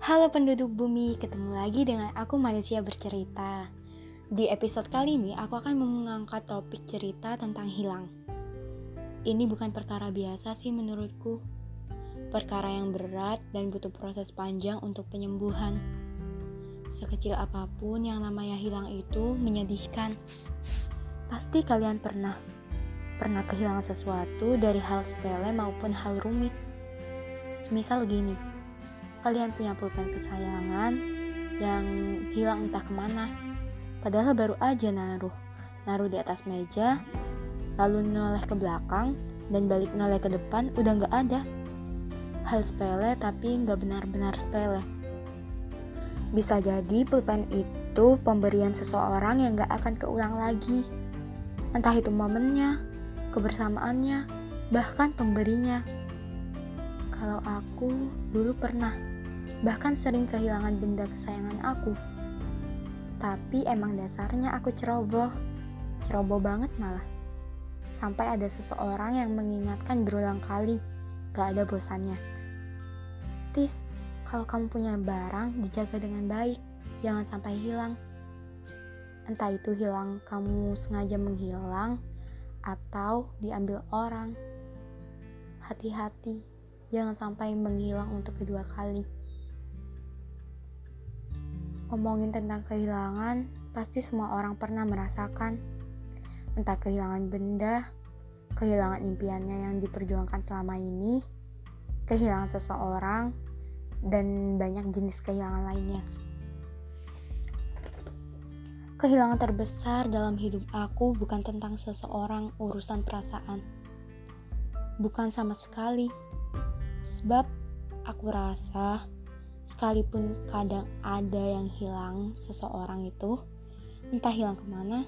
Halo penduduk bumi, ketemu lagi dengan aku manusia bercerita. Di episode kali ini, aku akan mengangkat topik cerita tentang hilang. Ini bukan perkara biasa sih menurutku. Perkara yang berat dan butuh proses panjang untuk penyembuhan. Sekecil apa pun yang namanya hilang itu menyedihkan. Pasti kalian pernah pernah kehilangan sesuatu dari hal sepele maupun hal rumit. Semisal gini, kalian punya pulpen kesayangan yang hilang entah ke mana. Padahal baru aja naruh, naruh di atas meja, lalu noleh ke belakang, dan balik noleh ke depan udah nggak ada. Hal sepele tapi nggak benar-benar sepele. Bisa jadi pulpen itu pemberian seseorang yang nggak akan keulang lagi. Entah itu momennya, kebersamaannya, bahkan pemberinya. Kalau aku dulu pernah, bahkan sering kehilangan benda kesayangan aku. Tapi emang dasarnya aku ceroboh, ceroboh banget malah. Sampai ada seseorang yang mengingatkan berulang kali, gak ada bosannya. Tis, kalau kamu punya barang, dijaga dengan baik, jangan sampai hilang. Entah itu hilang kamu sengaja menghilang, atau diambil orang. Hati-hati, jangan sampai menghilang untuk kedua kali. Ngomongin tentang kehilangan, pasti semua orang pernah merasakan. Entah kehilangan benda, kehilangan impiannya yang diperjuangkan selama ini, kehilangan seseorang, dan banyak jenis kehilangan lainnya. Kehilangan terbesar dalam hidup aku bukan tentang seseorang urusan perasaan. Bukan sama sekali. Sebab aku rasa sekalipun kadang ada yang hilang seseorang itu, entah hilang ke mana,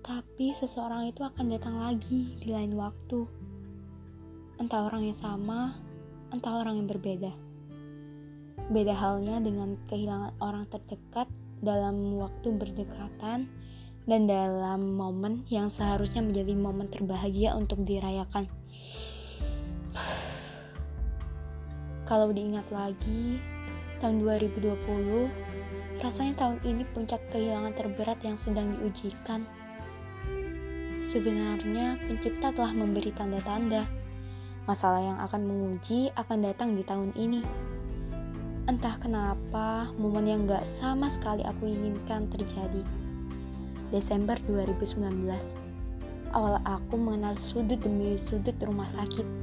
tapi seseorang itu akan datang lagi di lain waktu. Entah orang yang sama, entah orang yang berbeda. Beda halnya dengan kehilangan orang terdekat dalam waktu berdekatan dan dalam momen yang seharusnya menjadi momen terbahagia untuk dirayakan. Kalau diingat lagi, tahun 2020 rasanya tahun ini puncak kehilangan terberat yang sedang diujikan. Sebenarnya pencipta telah memberi tanda-tanda. Masalah yang akan menguji akan datang di tahun ini. Entah kenapa, momen yang gak sama sekali aku inginkan terjadi. Desember 2019, awal aku mengenal sudut demi sudut rumah sakit.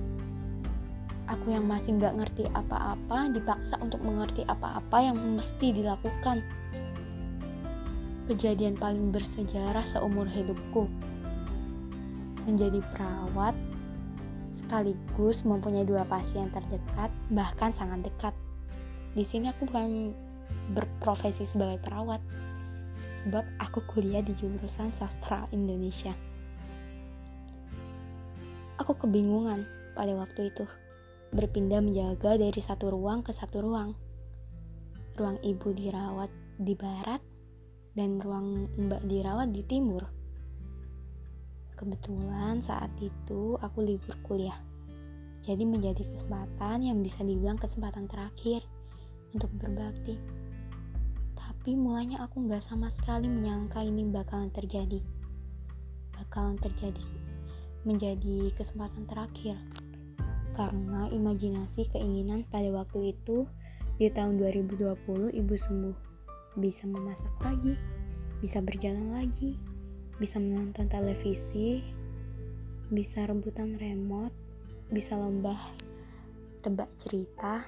Aku yang masih gak ngerti apa-apa dipaksa untuk mengerti apa-apa yang mesti dilakukan. Kejadian paling bersejarah seumur hidupku. Menjadi perawat, sekaligus mempunyai dua pasien terdekat, bahkan sangat dekat di sini aku bukan berprofesi sebagai perawat sebab aku kuliah di jurusan sastra Indonesia aku kebingungan pada waktu itu berpindah menjaga dari satu ruang ke satu ruang ruang ibu dirawat di barat dan ruang mbak dirawat di timur kebetulan saat itu aku libur kuliah jadi menjadi kesempatan yang bisa dibilang kesempatan terakhir untuk berbakti. Tapi mulanya aku nggak sama sekali menyangka ini bakalan terjadi. Bakalan terjadi menjadi kesempatan terakhir. Karena imajinasi keinginan pada waktu itu di tahun 2020 ibu sembuh. Bisa memasak lagi, bisa berjalan lagi, bisa menonton televisi, bisa rebutan remote, bisa lomba tebak cerita,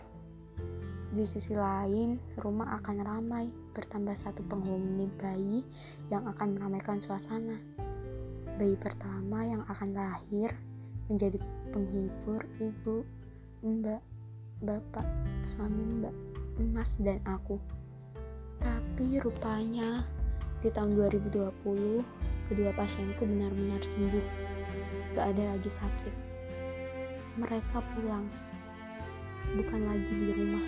di sisi lain, rumah akan ramai, bertambah satu penghuni bayi yang akan meramaikan suasana. Bayi pertama yang akan lahir menjadi penghibur ibu, mbak, bapak, suami mbak, emas, dan aku. Tapi rupanya di tahun 2020, kedua pasienku benar-benar sembuh. Gak ada lagi sakit. Mereka pulang, bukan lagi di rumah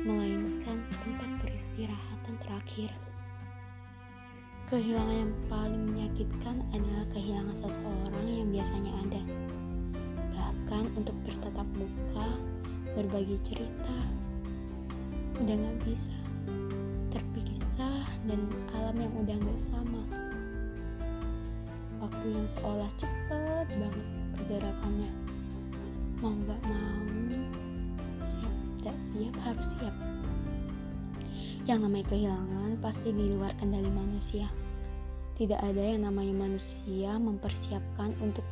melainkan tempat peristirahatan terakhir. Kehilangan yang paling menyakitkan adalah kehilangan seseorang yang biasanya ada. Untuk bertatap muka, berbagi cerita, udah gak bisa. Terpisah dan alam yang udah gak sama. Waktu yang seolah cepet banget pergerakannya. Mau gak mau siap gak siap harus siap. Yang namanya kehilangan pasti di luar kendali manusia. Tidak ada yang namanya manusia mempersiapkan untuk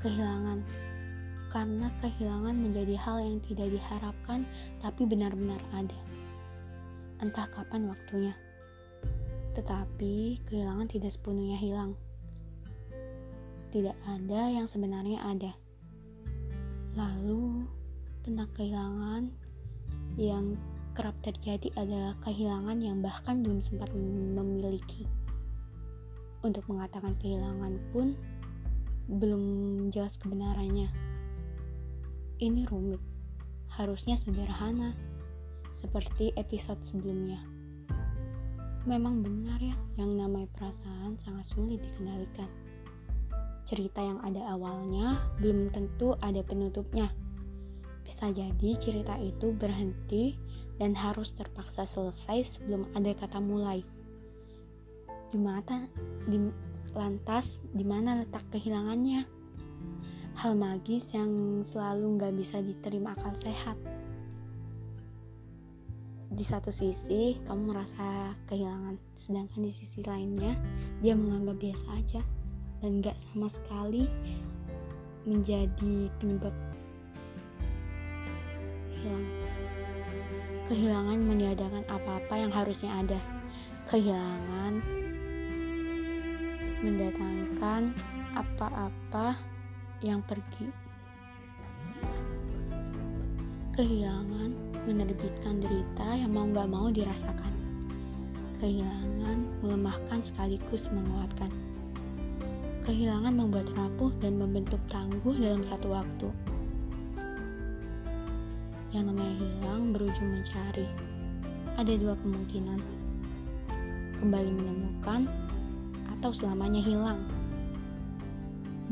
kehilangan karena kehilangan menjadi hal yang tidak diharapkan tapi benar-benar ada. Entah kapan waktunya. Tetapi kehilangan tidak sepenuhnya hilang. Tidak ada yang sebenarnya ada. Lalu tentang kehilangan yang kerap terjadi adalah kehilangan yang bahkan belum sempat memiliki. Untuk mengatakan kehilangan pun belum jelas kebenarannya. Ini rumit, harusnya sederhana, seperti episode sebelumnya. Memang benar ya, yang namanya perasaan sangat sulit dikendalikan. Cerita yang ada awalnya belum tentu ada penutupnya. Bisa jadi cerita itu berhenti dan harus terpaksa selesai sebelum ada kata mulai. Di mata, di, lantas di mana letak kehilangannya? Hal magis yang selalu nggak bisa diterima akal sehat. Di satu sisi, kamu merasa kehilangan, sedangkan di sisi lainnya, dia menganggap biasa aja dan nggak sama sekali menjadi penyebab hilang. Kehilangan meniadakan apa-apa yang harusnya ada. Kehilangan mendatangkan apa-apa yang pergi. Kehilangan menerbitkan derita yang mau gak mau dirasakan. Kehilangan melemahkan sekaligus menguatkan. Kehilangan membuat rapuh dan membentuk tangguh dalam satu waktu. Yang namanya hilang berujung mencari. Ada dua kemungkinan. Kembali menemukan atau selamanya hilang.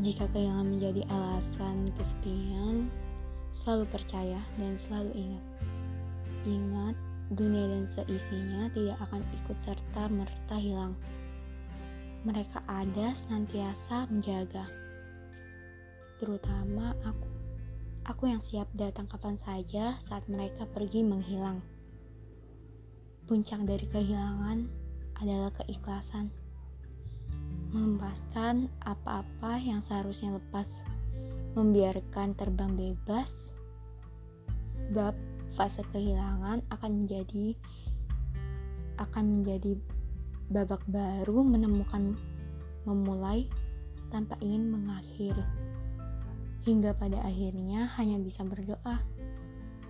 Jika kehilangan menjadi alasan kesepian, selalu percaya dan selalu ingat. Ingat, dunia dan seisinya tidak akan ikut serta merta hilang. Mereka ada senantiasa menjaga. Terutama aku. Aku yang siap datang kapan saja saat mereka pergi menghilang. Puncak dari kehilangan adalah keikhlasan melepaskan apa-apa yang seharusnya lepas, membiarkan terbang bebas, sebab fase kehilangan akan menjadi akan menjadi babak baru menemukan memulai tanpa ingin mengakhiri hingga pada akhirnya hanya bisa berdoa.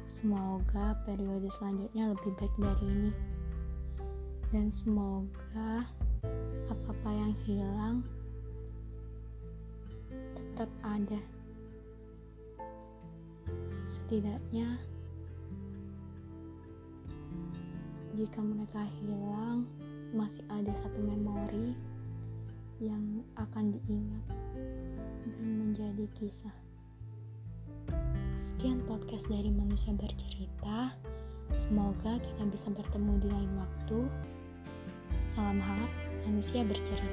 Semoga periode selanjutnya lebih baik dari ini. Dan semoga apa-apa yang hilang tetap ada. Setidaknya jika mereka hilang masih ada satu memori yang akan diingat dan menjadi kisah. Sekian podcast dari manusia bercerita. Semoga kita bisa bertemu di lain waktu. Salam hangat manusia bercerita.